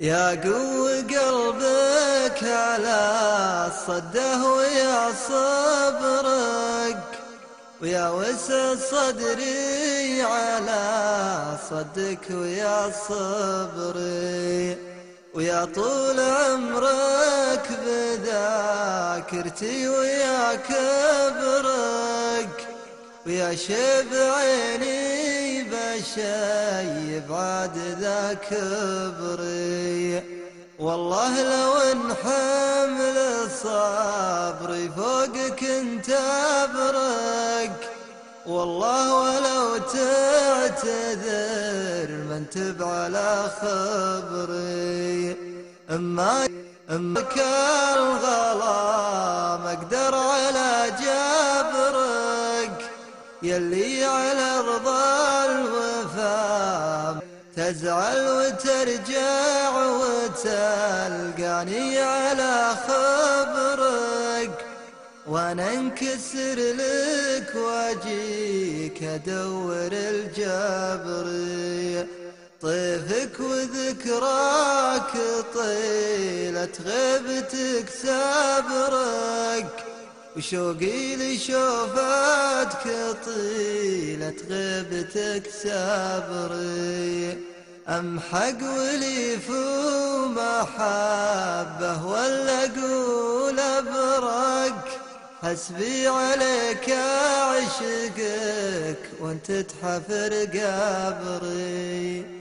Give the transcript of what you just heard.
يا قو قلبك على الصده ويا صبرك ويا وسع صدري على صدك ويا صبري ويا طول عمرك بذاكرتي ويا كبرك ويا شب عيني بشي بعد ذا كبري. والله لو ان حمل صبري فوقك انت أبرك. والله ولو تعتذر من تب على خبري. أما أمك الغلا ما أقدر على جبرك. يلي على رضا الوفا تزعل وترجع وتلقاني على خبرك وأنا انكسر لك واجيك ادور الجبر. طيفك وذكراك طيلة غيبتك سابرك وشوقي لشوفتك طيلة غيبتك سابري. أمحق وليف ومحبة ولا أقول أبرك. حسبي عليك أعشقك وأنت تحفر قبري.